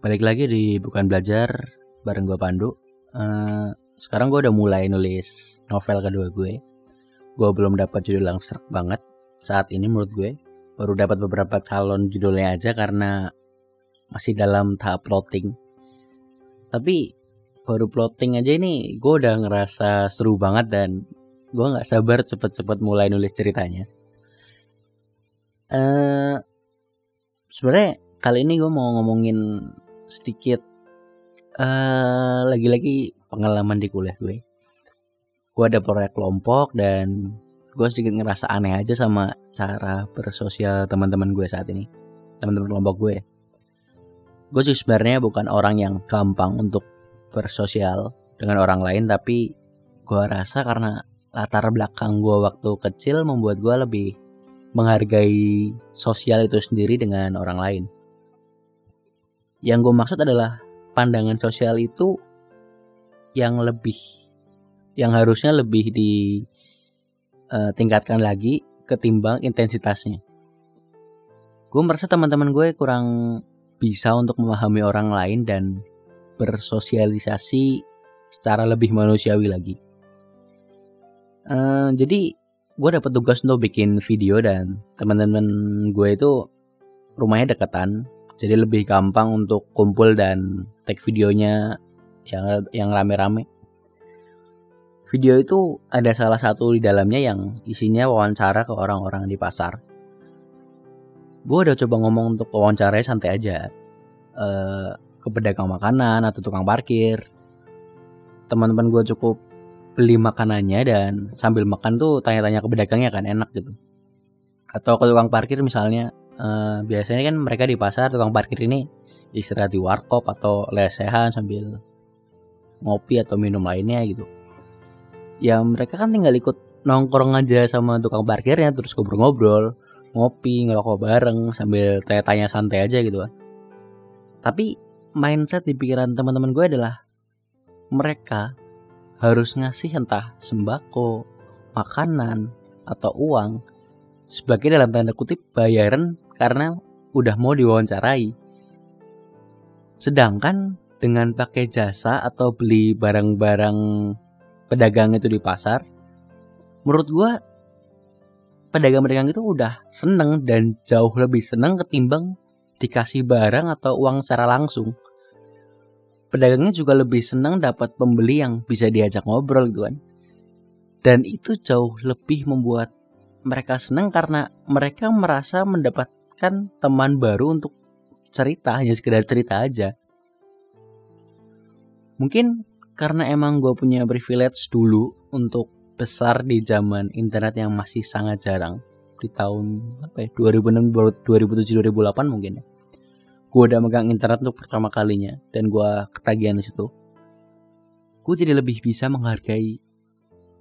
balik lagi di bukan belajar bareng gue Pandu. Uh, sekarang gue udah mulai nulis novel kedua gue. Gue belum dapat judul yang serak banget saat ini menurut gue. Baru dapat beberapa calon judulnya aja karena masih dalam tahap plotting. Tapi baru plotting aja ini gue udah ngerasa seru banget dan gue nggak sabar cepet-cepet mulai nulis ceritanya. Uh, Sebenarnya kali ini gue mau ngomongin sedikit uh, lagi-lagi pengalaman di kuliah gue. Gue ada proyek kelompok dan gue sedikit ngerasa aneh aja sama cara bersosial teman-teman gue saat ini. Teman-teman kelompok gue. Gue sih sebenarnya bukan orang yang gampang untuk bersosial dengan orang lain tapi gue rasa karena latar belakang gue waktu kecil membuat gue lebih menghargai sosial itu sendiri dengan orang lain. Yang gue maksud adalah pandangan sosial itu yang lebih yang harusnya lebih ditingkatkan eh, uh, lagi ketimbang intensitasnya. Gue merasa teman-teman gue kurang bisa untuk memahami orang lain dan bersosialisasi secara lebih manusiawi lagi. Uh, jadi gue dapat tugas untuk bikin video dan teman-teman gue itu rumahnya deketan jadi lebih gampang untuk kumpul dan tag videonya yang yang rame-rame. Video itu ada salah satu di dalamnya yang isinya wawancara ke orang-orang di pasar. Gue udah coba ngomong untuk wawancaranya santai aja. Uh, ke pedagang makanan atau tukang parkir. Teman-teman gue cukup beli makanannya dan sambil makan tuh tanya-tanya ke pedagangnya kan enak gitu. Atau ke tukang parkir misalnya uh, biasanya kan mereka di pasar tukang parkir ini istirahat di warkop atau lesehan sambil ngopi atau minum lainnya gitu. Ya mereka kan tinggal ikut nongkrong aja sama tukang parkirnya terus ngobrol-ngobrol ngopi ngerokok bareng sambil tanya-tanya santai aja gitu kan. Tapi mindset di pikiran teman-teman gue adalah mereka harus ngasih entah sembako, makanan, atau uang sebagai dalam tanda kutip bayaran karena udah mau diwawancarai. Sedangkan dengan pakai jasa atau beli barang-barang pedagang itu di pasar, menurut gua pedagang-pedagang itu udah seneng dan jauh lebih seneng ketimbang dikasih barang atau uang secara langsung. Pedagangnya juga lebih senang dapat pembeli yang bisa diajak ngobrol gitu kan. Dan itu jauh lebih membuat mereka senang karena mereka merasa mendapat kan teman baru untuk cerita hanya sekedar cerita aja. Mungkin karena emang gue punya privilege dulu untuk besar di zaman internet yang masih sangat jarang di tahun apa ya 2006 2007 2008 mungkin ya. Gue udah megang internet untuk pertama kalinya dan gue ketagihan di situ. Gue jadi lebih bisa menghargai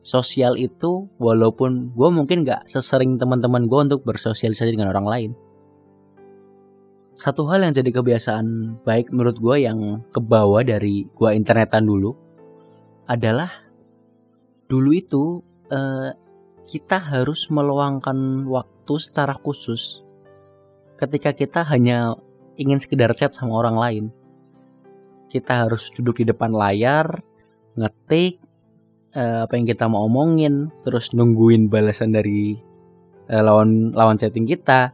sosial itu walaupun gue mungkin gak sesering teman-teman gue untuk bersosialisasi dengan orang lain satu hal yang jadi kebiasaan baik menurut gue yang kebawa dari gue internetan dulu adalah dulu itu eh, kita harus meluangkan waktu secara khusus ketika kita hanya ingin sekedar chat sama orang lain. Kita harus duduk di depan layar, ngetik eh, apa yang kita mau omongin, terus nungguin balasan dari eh, lawan lawan chatting kita.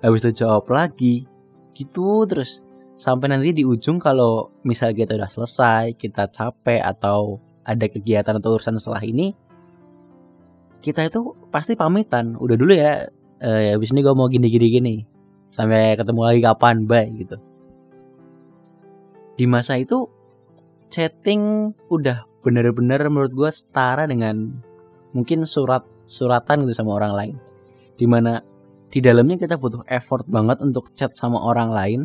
Habis itu jawab lagi, gitu terus sampai nanti di ujung kalau misal kita udah selesai kita capek atau ada kegiatan atau urusan setelah ini kita itu pasti pamitan udah dulu ya eh, habis ini gue mau gini gini gini sampai ketemu lagi kapan bye gitu. Di masa itu chatting udah bener-bener menurut gue setara dengan mungkin surat suratan gitu sama orang lain. Di mana di dalamnya kita butuh effort banget untuk chat sama orang lain.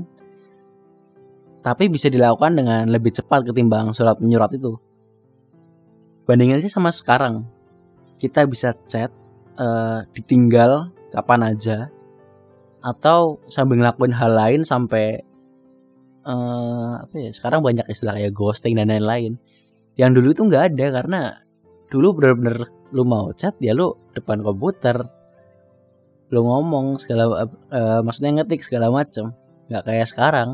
Tapi bisa dilakukan dengan lebih cepat ketimbang surat menyurat itu. Bandingin sih sama sekarang. Kita bisa chat uh, ditinggal kapan aja. Atau sambil ngelakuin hal lain sampai uh, apa ya sekarang banyak istilah kayak ghosting dan lain-lain. Yang dulu itu nggak ada karena dulu bener-bener lu mau chat ya lu depan komputer lu ngomong segala uh, maksudnya ngetik segala macam nggak kayak sekarang.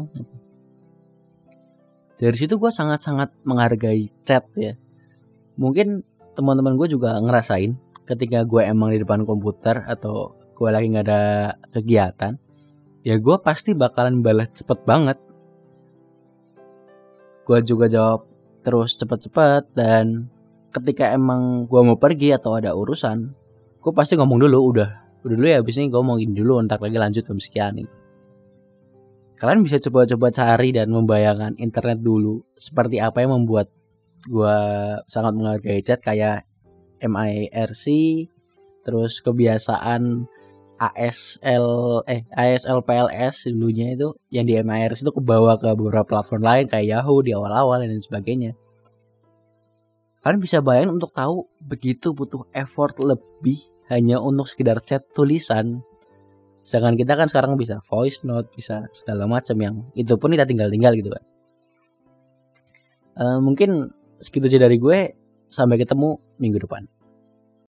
Dari situ gue sangat-sangat menghargai chat ya. Mungkin teman-teman gue juga ngerasain ketika gue emang di depan komputer atau gue lagi nggak ada kegiatan ya gue pasti bakalan balas cepet banget. Gue juga jawab terus cepet-cepet dan ketika emang gue mau pergi atau ada urusan gue pasti ngomong dulu udah udah dulu ya abis ini gue mau gini dulu ntar lagi lanjut jam sekian nih kalian bisa coba-coba cari dan membayangkan internet dulu seperti apa yang membuat gue sangat menghargai chat kayak MIRC terus kebiasaan ASL eh ASL PLS dulunya itu yang di MIRC itu kebawa ke beberapa platform lain kayak Yahoo di awal-awal dan sebagainya. Kalian bisa bayangin untuk tahu begitu butuh effort lebih hanya untuk sekedar chat tulisan Sedangkan kita kan sekarang bisa voice note, bisa segala macam yang itu pun kita tinggal-tinggal gitu kan. Uh, mungkin segitu aja dari gue. Sampai ketemu minggu depan.